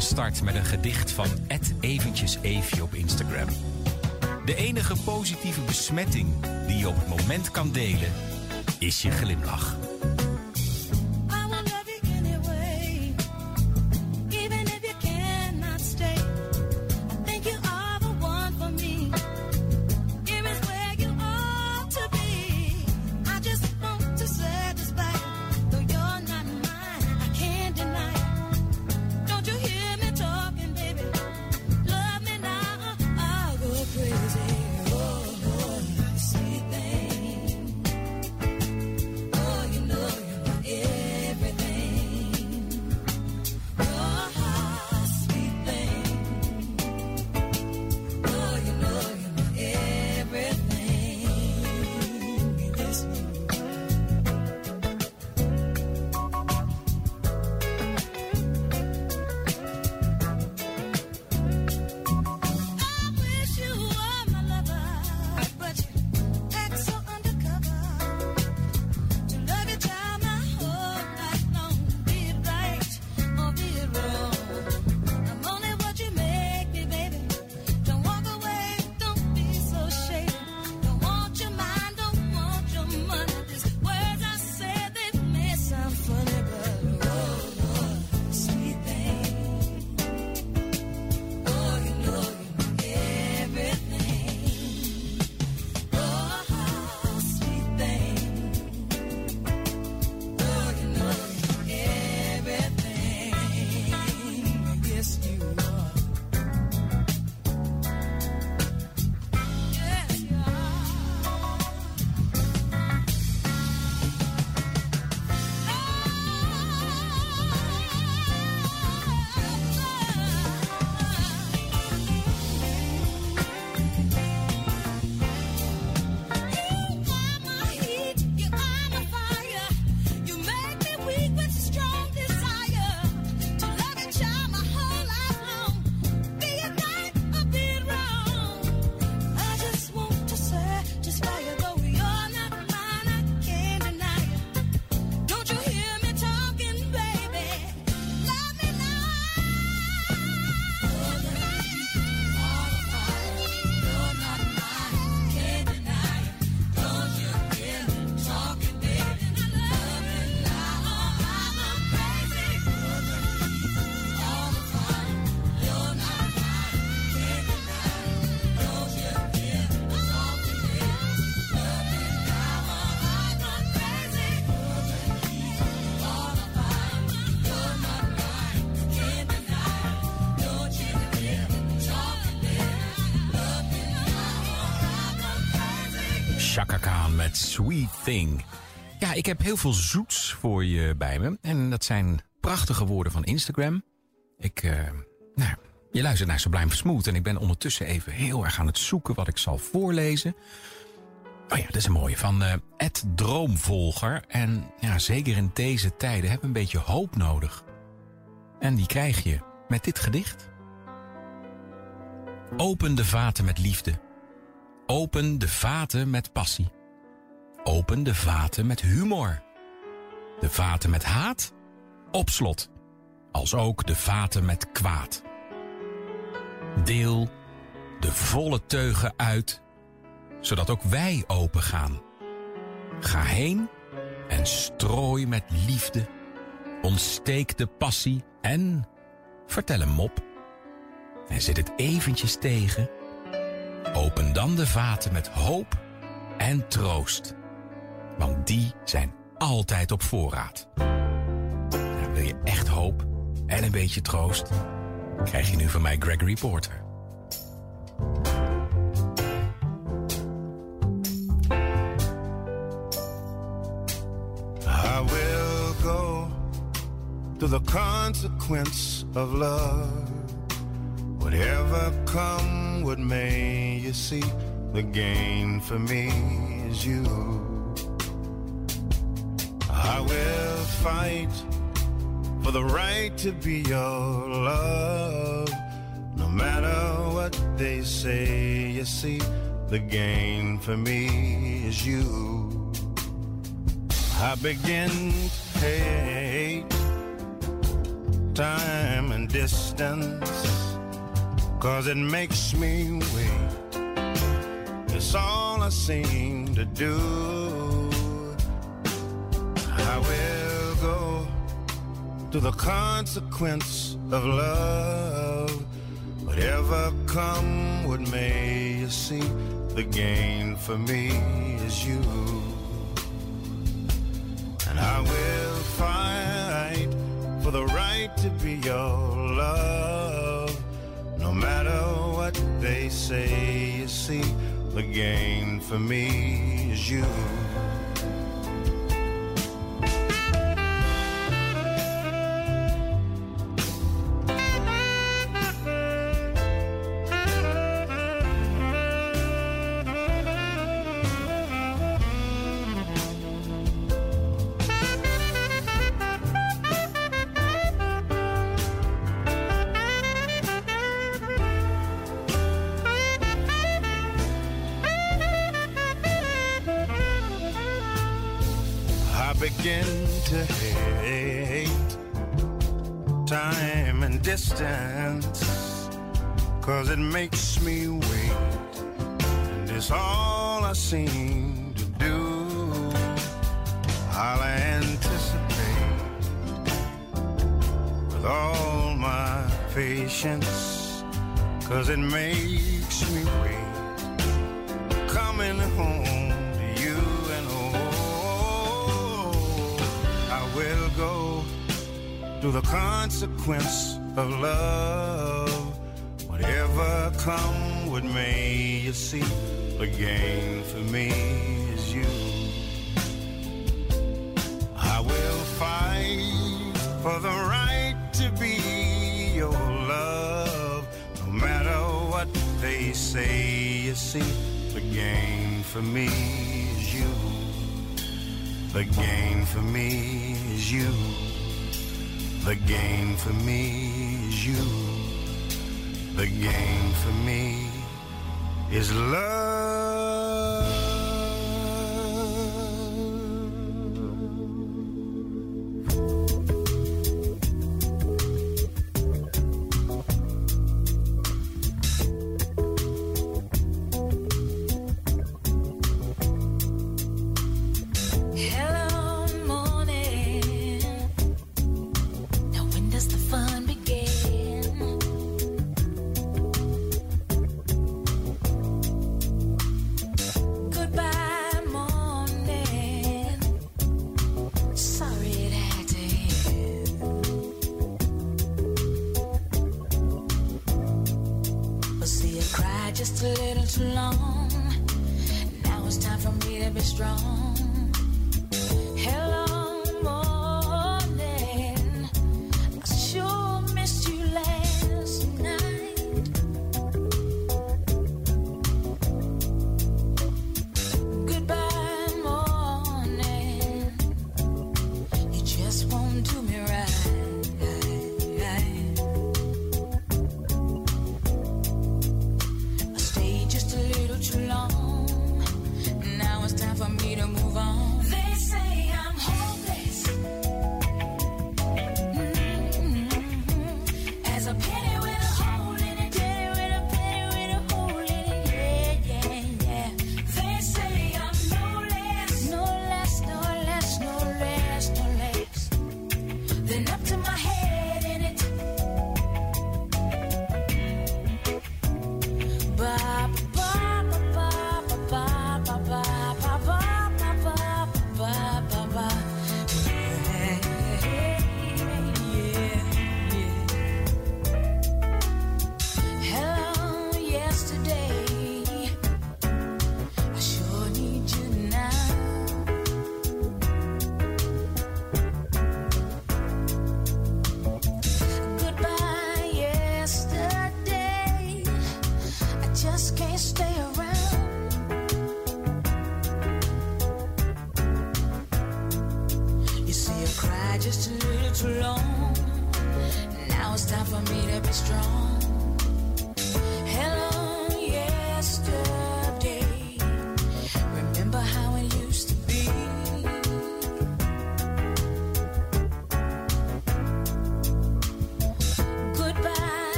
Van start met een gedicht van Ed Eventjes Eefje op Instagram. De enige positieve besmetting die je op het moment kan delen, is je glimlach. Sweet Thing. Ja, ik heb heel veel zoets voor je bij me. En dat zijn prachtige woorden van Instagram. Ik, eh, nou, je luistert naar Sublime Smooth. En ik ben ondertussen even heel erg aan het zoeken wat ik zal voorlezen. Oh ja, dat is een mooie. Van Ed Droomvolger. En ja, zeker in deze tijden hebben we een beetje hoop nodig. En die krijg je met dit gedicht. Open de vaten met liefde. Open de vaten met passie. Open de vaten met humor. De vaten met haat op slot. Als ook de vaten met kwaad. Deel de volle teugen uit, zodat ook wij open gaan. Ga heen en strooi met liefde. Ontsteek de passie en vertel een mop. En zit het eventjes tegen. Open dan de vaten met hoop en troost. Want die zijn altijd op voorraad. Nou, wil je echt hoop? en een beetje troost krijg je nu van mij Gregory Porter. I will go to the consequence of love. Whatever come, what may you see? The gain for me is you. Fight for the right to be your love. No matter what they say, you see, the gain for me is you. I begin to hate time and distance, cause it makes me wait. It's all I seem to do. To the consequence of love. Whatever come, what may you see, the gain for me is you and I will fight for the right to be your love. No matter what they say, you see, the gain for me is you. Begin to hate time and distance, cause it makes me wait. And it's all I seem to do. I'll anticipate with all my patience, cause it makes me wait. Through the consequence of love. Whatever come, what may you see, the gain for me is you. I will fight for the right to be your love, no matter what they say. You see, the game for me is you. The game for me is you. The game for me is you. The gain for me is love.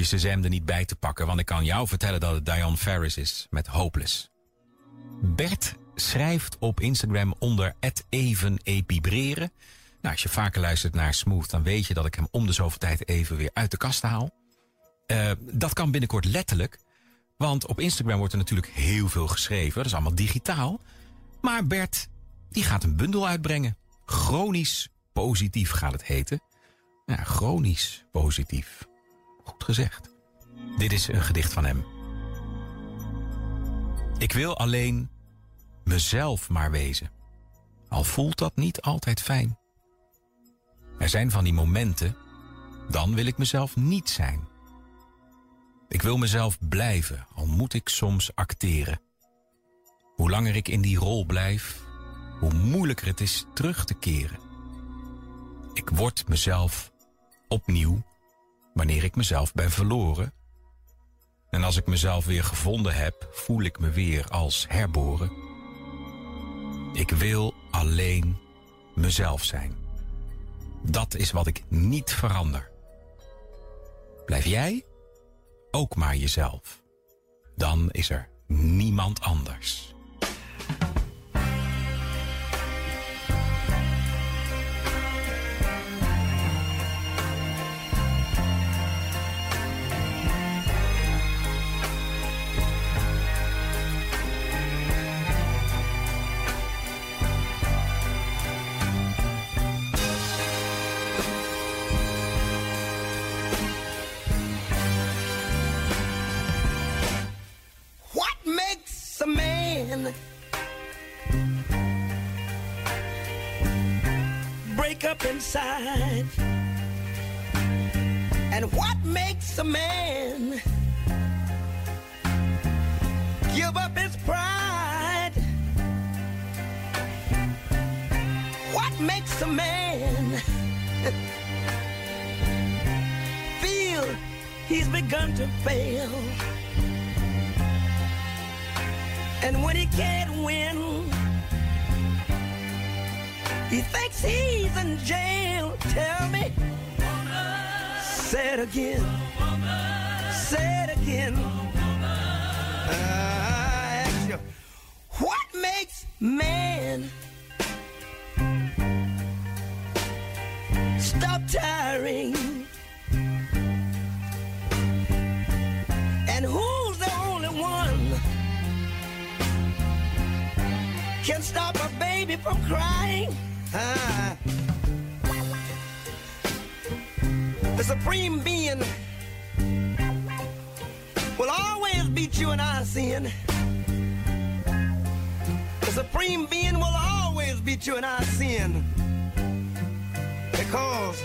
Je Shazam er niet bij te pakken, want ik kan jou vertellen dat het Diane Ferris is met Hopeless. Bert schrijft op Instagram onder even epibreren. Nou, als je vaker luistert naar Smooth, dan weet je dat ik hem om de zoveel tijd even weer uit de kast haal. Eh, dat kan binnenkort letterlijk, want op Instagram wordt er natuurlijk heel veel geschreven. Dat is allemaal digitaal. Maar Bert, die gaat een bundel uitbrengen. Chronisch positief gaat het heten. Ja, chronisch positief. Goed gezegd. Dit is een gedicht van hem. Ik wil alleen mezelf maar wezen. Al voelt dat niet altijd fijn. Er zijn van die momenten, dan wil ik mezelf niet zijn. Ik wil mezelf blijven, al moet ik soms acteren. Hoe langer ik in die rol blijf, hoe moeilijker het is terug te keren. Ik word mezelf opnieuw wanneer ik mezelf ben verloren. En als ik mezelf weer gevonden heb, voel ik me weer als herboren. Ik wil alleen mezelf zijn. Dat is wat ik niet verander. Blijf jij ook maar jezelf. Dan is er niemand anders. Inside? And what makes a man give up his pride? What makes a man feel he's begun to fail? And when he can't win, he thinks he's in jail. Tell me. Say it again. Say it again. I ask you, what makes man stop tiring? And who's the only one? can stop a baby from crying. Ah. The supreme being will always beat you in our sin. The supreme being will always beat you in our sin. Because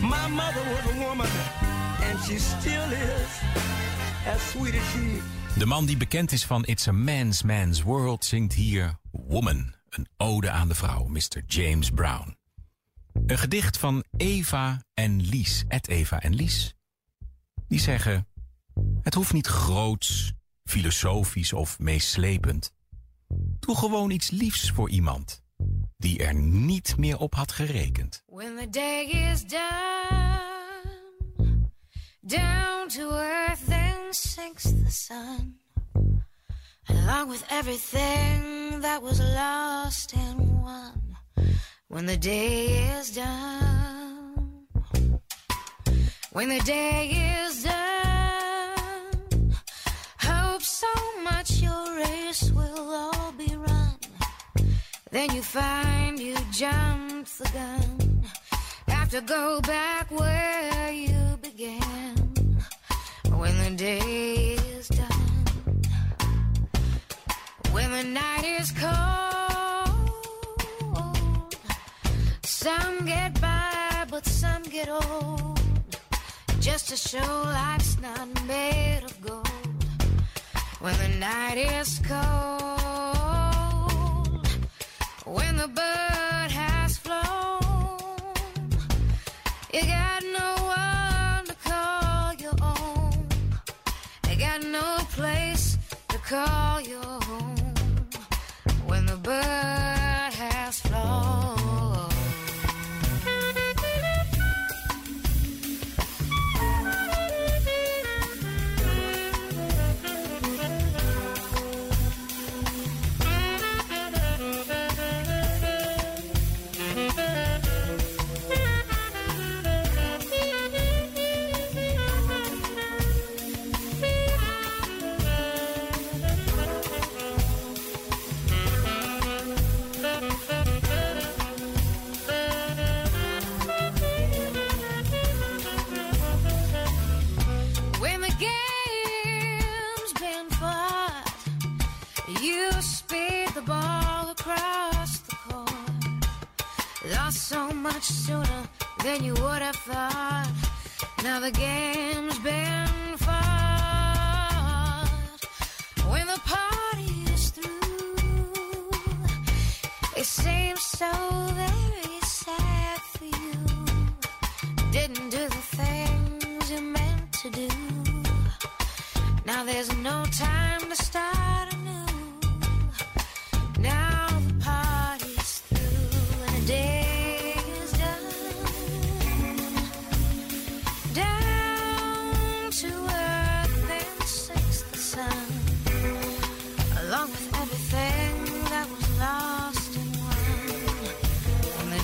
My mother was a woman, and she still is. De man die bekend is van It's a Man's Man's World zingt hier Woman, een ode aan de vrouw, Mr. James Brown. Een gedicht van Eva en Lies, et Eva en Lies. Die zeggen, het hoeft niet groots, filosofisch of meeslepend. Doe gewoon iets liefs voor iemand die er niet meer op had gerekend. When the day is done, down to earth then sinks the sun, along with everything that was lost and won. When the day is done, when the day is done, hope so much your race will all be run. Then you find you jumped the gun. Have to go back where you began. When the day is done, when the night is cold, some get by, but some get old. Just to show life's not made of gold. When the night is cold, when the bird has flown, you got no one to call your own. You got no place to call your home. When the bird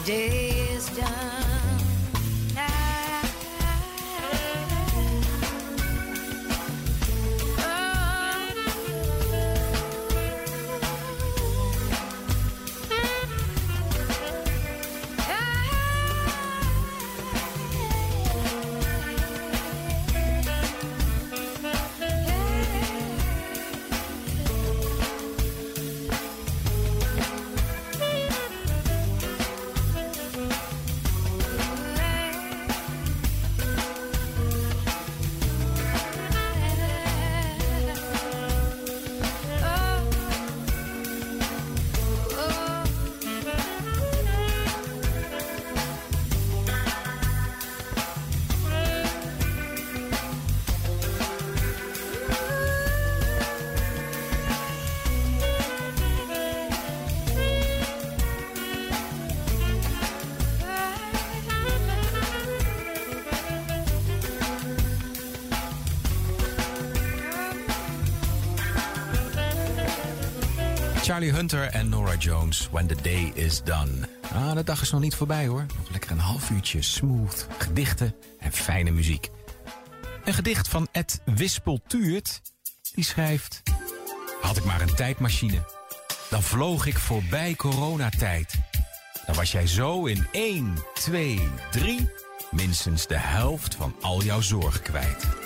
day is done. Charlie Hunter en Nora Jones, When the Day is Done. Ah, de dag is nog niet voorbij hoor. Nog lekker een half uurtje smooth, gedichten en fijne muziek. Een gedicht van Ed Wispeltuurt, die schrijft... Had ik maar een tijdmachine, dan vloog ik voorbij coronatijd. Dan was jij zo in 1, 2, 3 minstens de helft van al jouw zorg kwijt.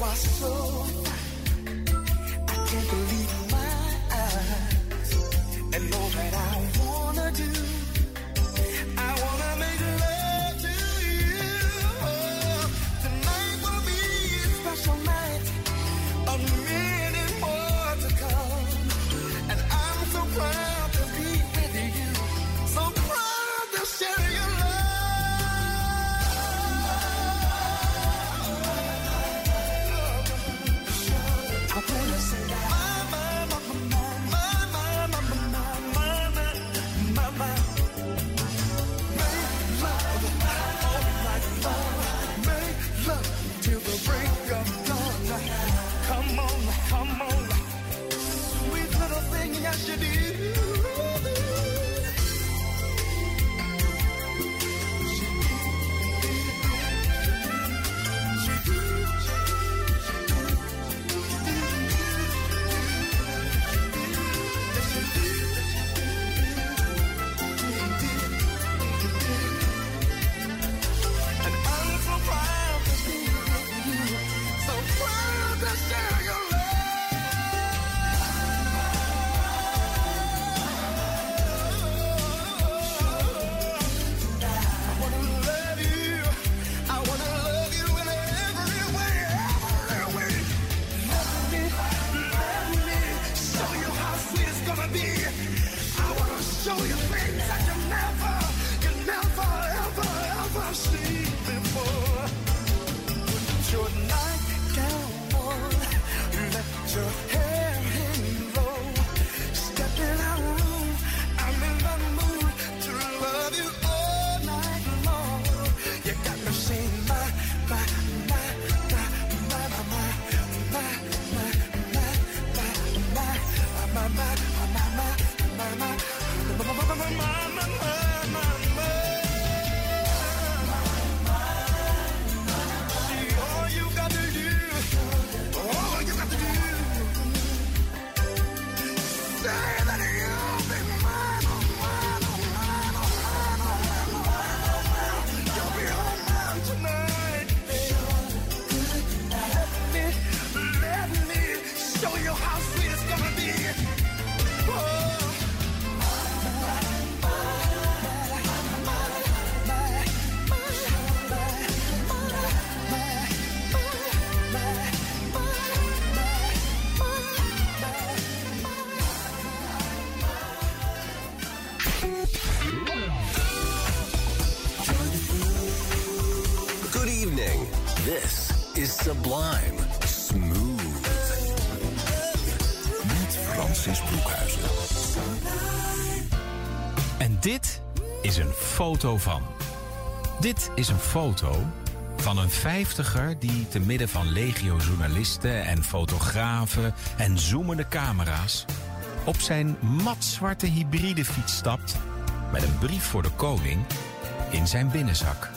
you so. I can't believe. van. Dit is een foto van een vijftiger die te midden van legio-journalisten en fotografen en zoemende camera's op zijn matzwarte hybride fiets stapt met een brief voor de koning in zijn binnenzak.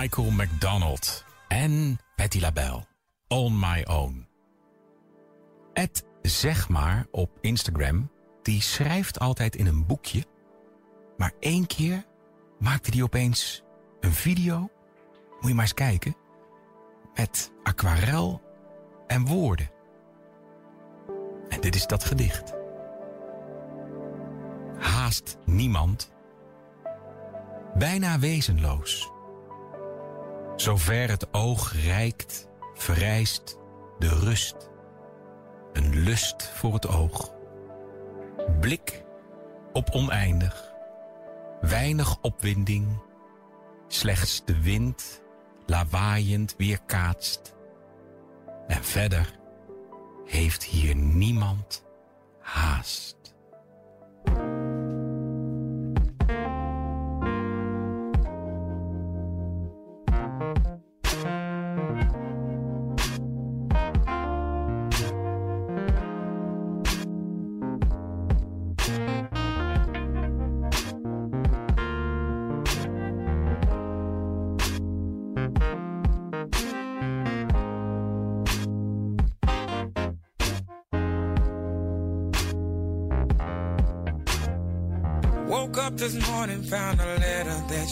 Michael McDonald en Patty LaBelle. On My Own. Het Zeg maar op Instagram, die schrijft altijd in een boekje. Maar één keer maakte die opeens een video. Moet je maar eens kijken. Met aquarel en woorden. En dit is dat gedicht. Haast niemand. Bijna wezenloos. Zover het oog reikt, verrijst de rust. Een lust voor het oog. Blik op oneindig. Weinig opwinding. Slechts de wind lawaaiend weerkaatst. En verder heeft hier niemand haast.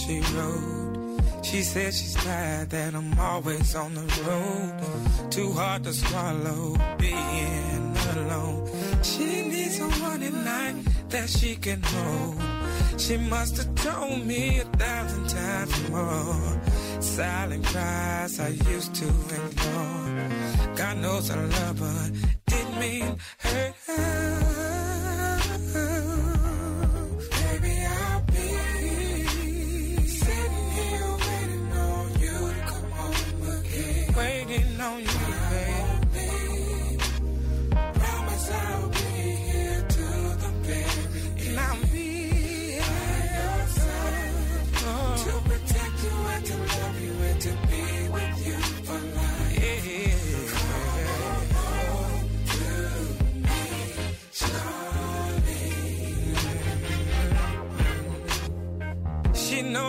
She. She said she's tired that I'm always on the road. Too hard to swallow being alone. She needs someone at night that she can hold. She must have told me a thousand times more. Silent cries I used to ignore. God knows I love her, didn't mean hurt her.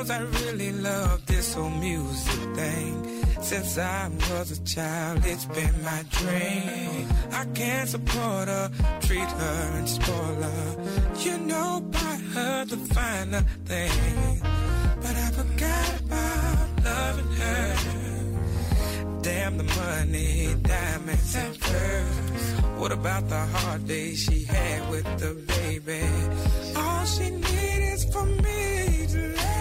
Knows I really love this whole music thing. Since I was a child, it's been my dream. I can't support her, treat her and spoil her. You know, buy her the finer things. But I forgot about loving her. Damn the money, diamonds and pearls. What about the hard days she had with the baby? All she needs is for me to love.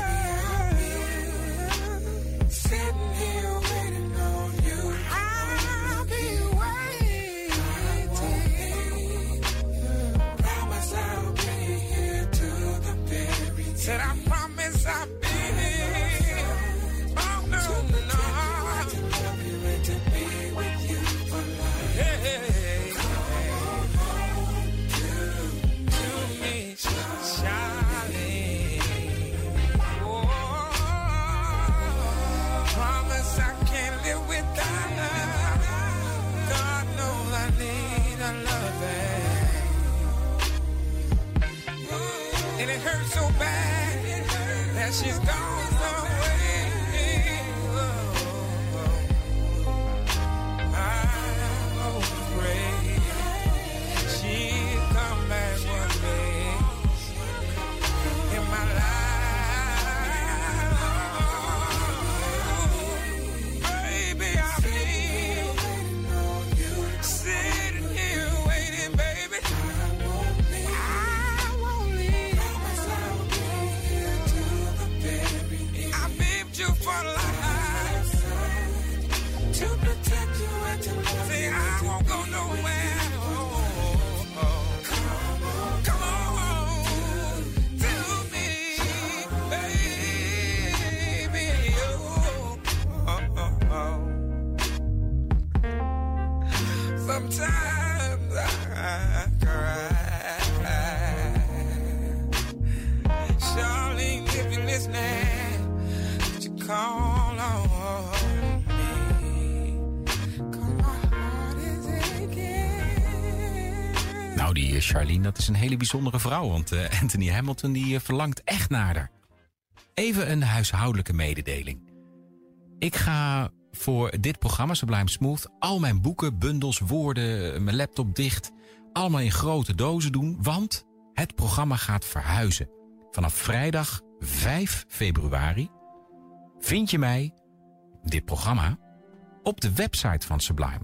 Charlene, dat is een hele bijzondere vrouw. Want eh, Anthony Hamilton die eh, verlangt echt naar haar. Even een huishoudelijke mededeling. Ik ga voor dit programma Sublime Smooth al mijn boeken, bundels, woorden, mijn laptop dicht. Allemaal in grote dozen doen. Want Het programma gaat verhuizen. Vanaf vrijdag 5 februari vind je mij, dit programma, op de website van Sublime.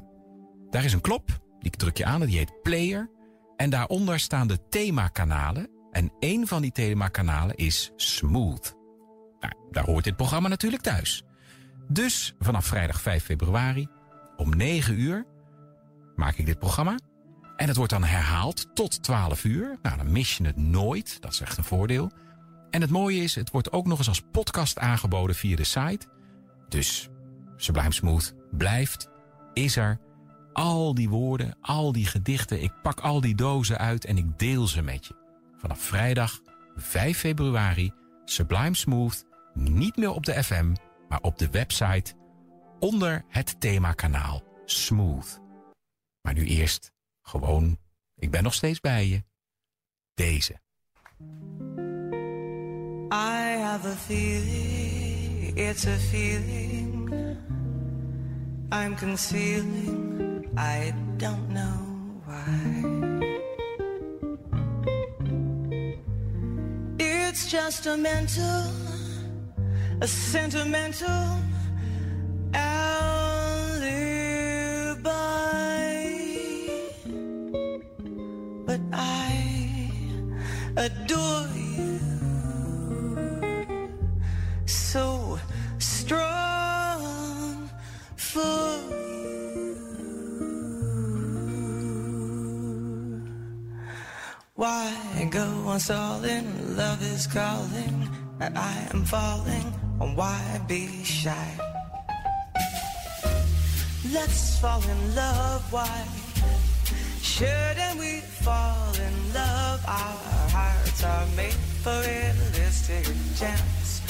Daar is een knop, die druk je aan die heet Player. En daaronder staan de themakanalen. En één van die themakanalen is Smooth. Nou, daar hoort dit programma natuurlijk thuis. Dus vanaf vrijdag 5 februari om 9 uur maak ik dit programma. En het wordt dan herhaald tot 12 uur. Nou, dan mis je het nooit. Dat is echt een voordeel. En het mooie is, het wordt ook nog eens als podcast aangeboden via de site. Dus Sublime Smooth blijft, is er. Al die woorden, al die gedichten, ik pak al die dozen uit en ik deel ze met je. Vanaf vrijdag 5 februari, Sublime Smooth, niet meer op de FM, maar op de website onder het themakanaal Smooth. Maar nu eerst gewoon, ik ben nog steeds bij je, deze. I have a feeling, it's a feeling I'm concealing, I don't know why. It's just a mental, a sentimental alibi. But I adore you Why go on stalling? Love is calling, and I am falling. And why be shy? Let's fall in love. Why shouldn't we fall in love? Our hearts are made for a chance.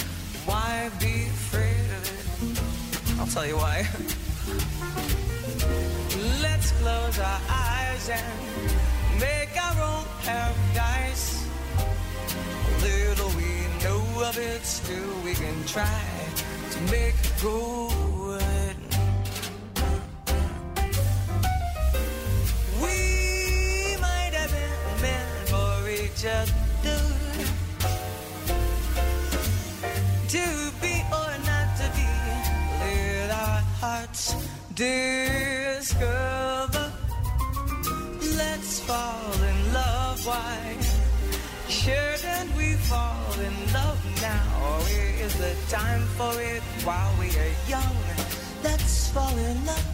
Why be afraid of it? I'll tell you why. Let's close our eyes and paradise. Little we know of it, still we can try to make it good. We might have been meant for each other. To be or not to be, let our hearts discover. Now? Is the time for it while we are young? Let's fall in love.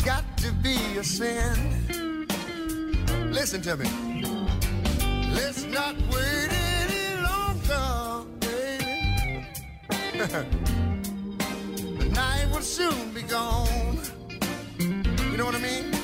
It's got to be a sin. Listen to me. Let's not wait any longer, baby. the night will soon be gone. You know what I mean?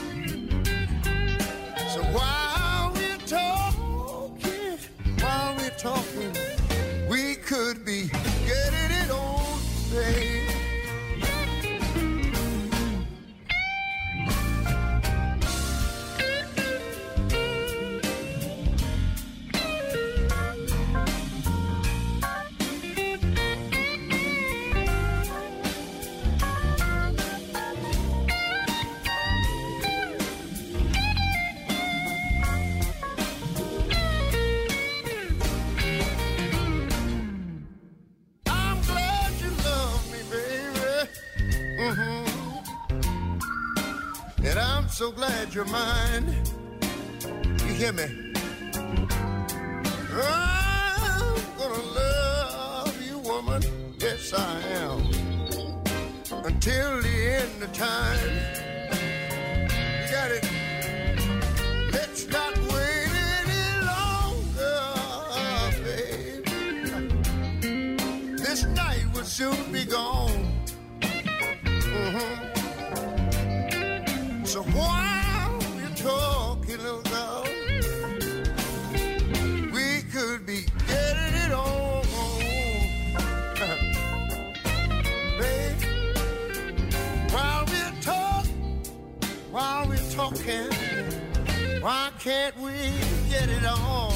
can't we get it on?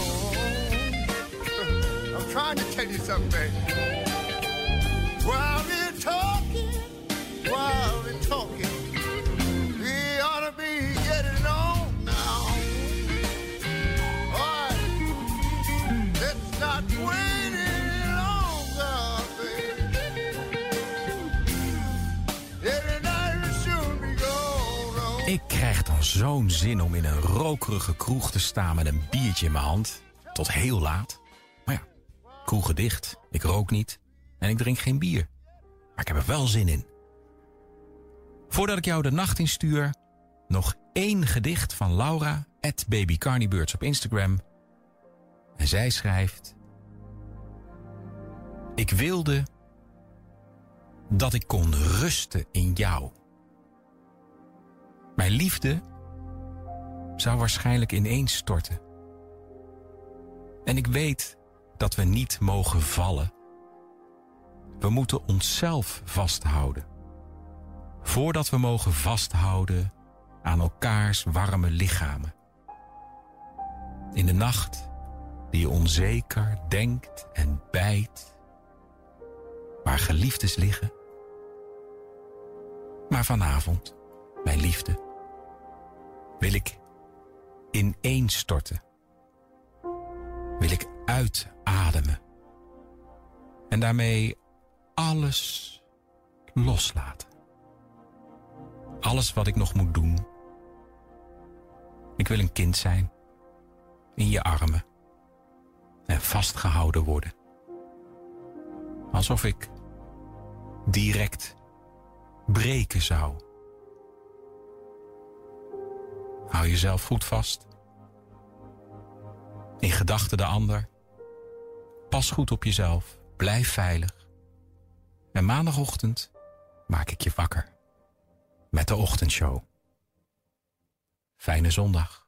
I'm trying to tell you something. Well, zo'n zin om in een rokerige kroeg te staan met een biertje in mijn hand. Tot heel laat. Maar ja, kroeg dicht. Ik rook niet. En ik drink geen bier. Maar ik heb er wel zin in. Voordat ik jou de nacht instuur, nog één gedicht van Laura, at op Instagram. En zij schrijft... Ik wilde dat ik kon rusten in jou. Mijn liefde zou waarschijnlijk ineens storten. En ik weet dat we niet mogen vallen. We moeten onszelf vasthouden. Voordat we mogen vasthouden aan elkaars warme lichamen. In de nacht die je onzeker denkt en bijt, waar geliefdes liggen. Maar vanavond, mijn liefde, wil ik ineenstorten. Wil ik uitademen. En daarmee alles loslaten. Alles wat ik nog moet doen. Ik wil een kind zijn. In je armen. En vastgehouden worden. Alsof ik direct breken zou. Hou jezelf goed vast. In gedachten de ander. Pas goed op jezelf. Blijf veilig. En maandagochtend maak ik je wakker. Met de ochtendshow. Fijne zondag.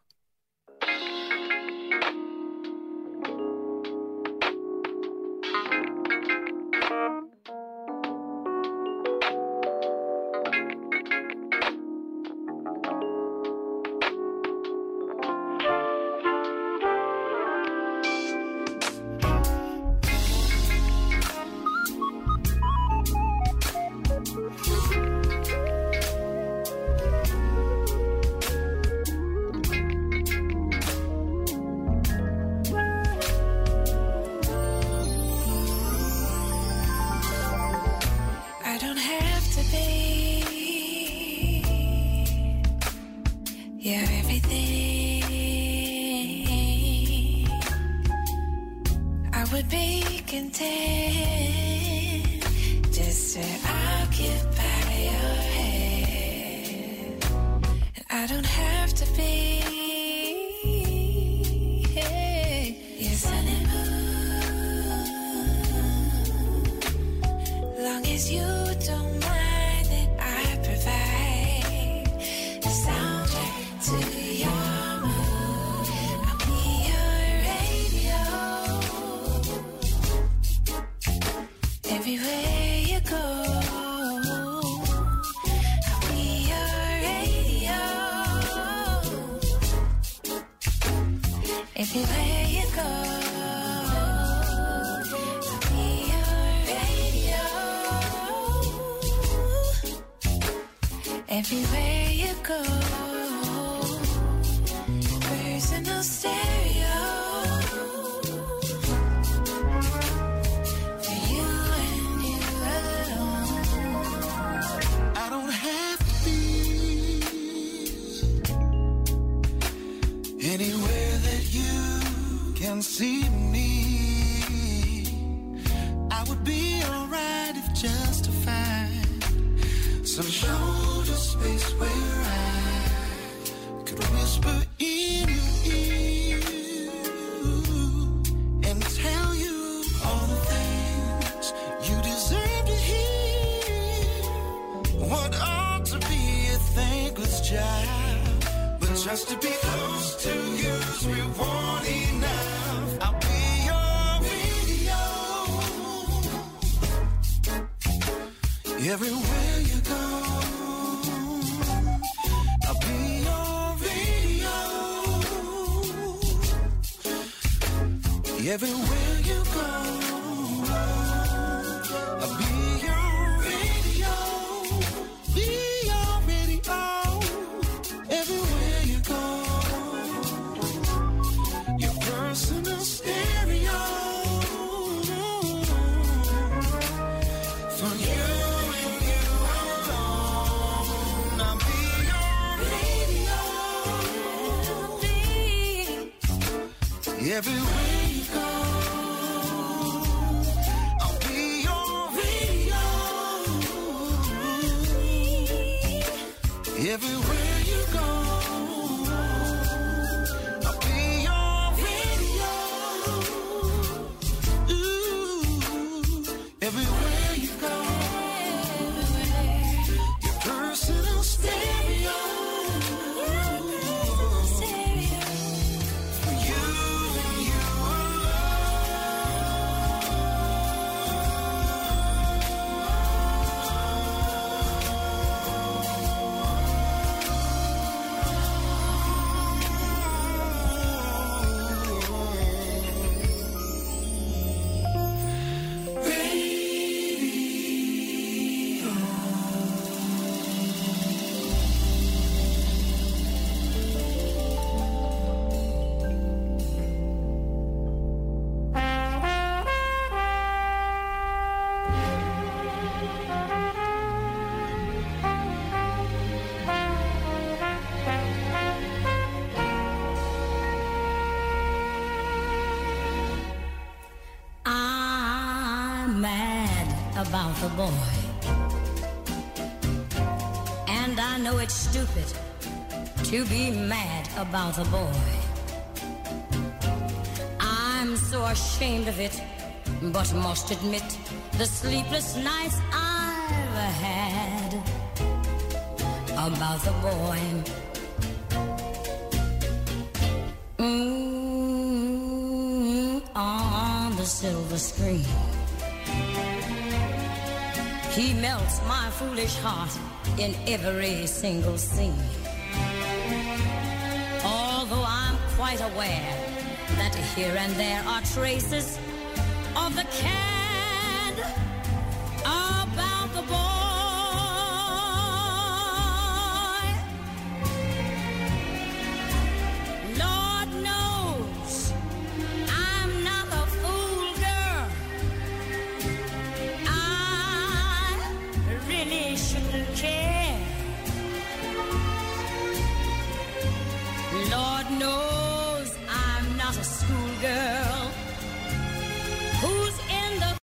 Everywhere you go, I'll be your radio. Everywhere you go, about the boy. And I know it's stupid to be mad about the boy. I'm so ashamed of it, but must admit the sleepless nights I've had about the boy. Mm, on the silver screen. He melts my foolish heart in every single scene. Although I'm quite aware that here and there are traces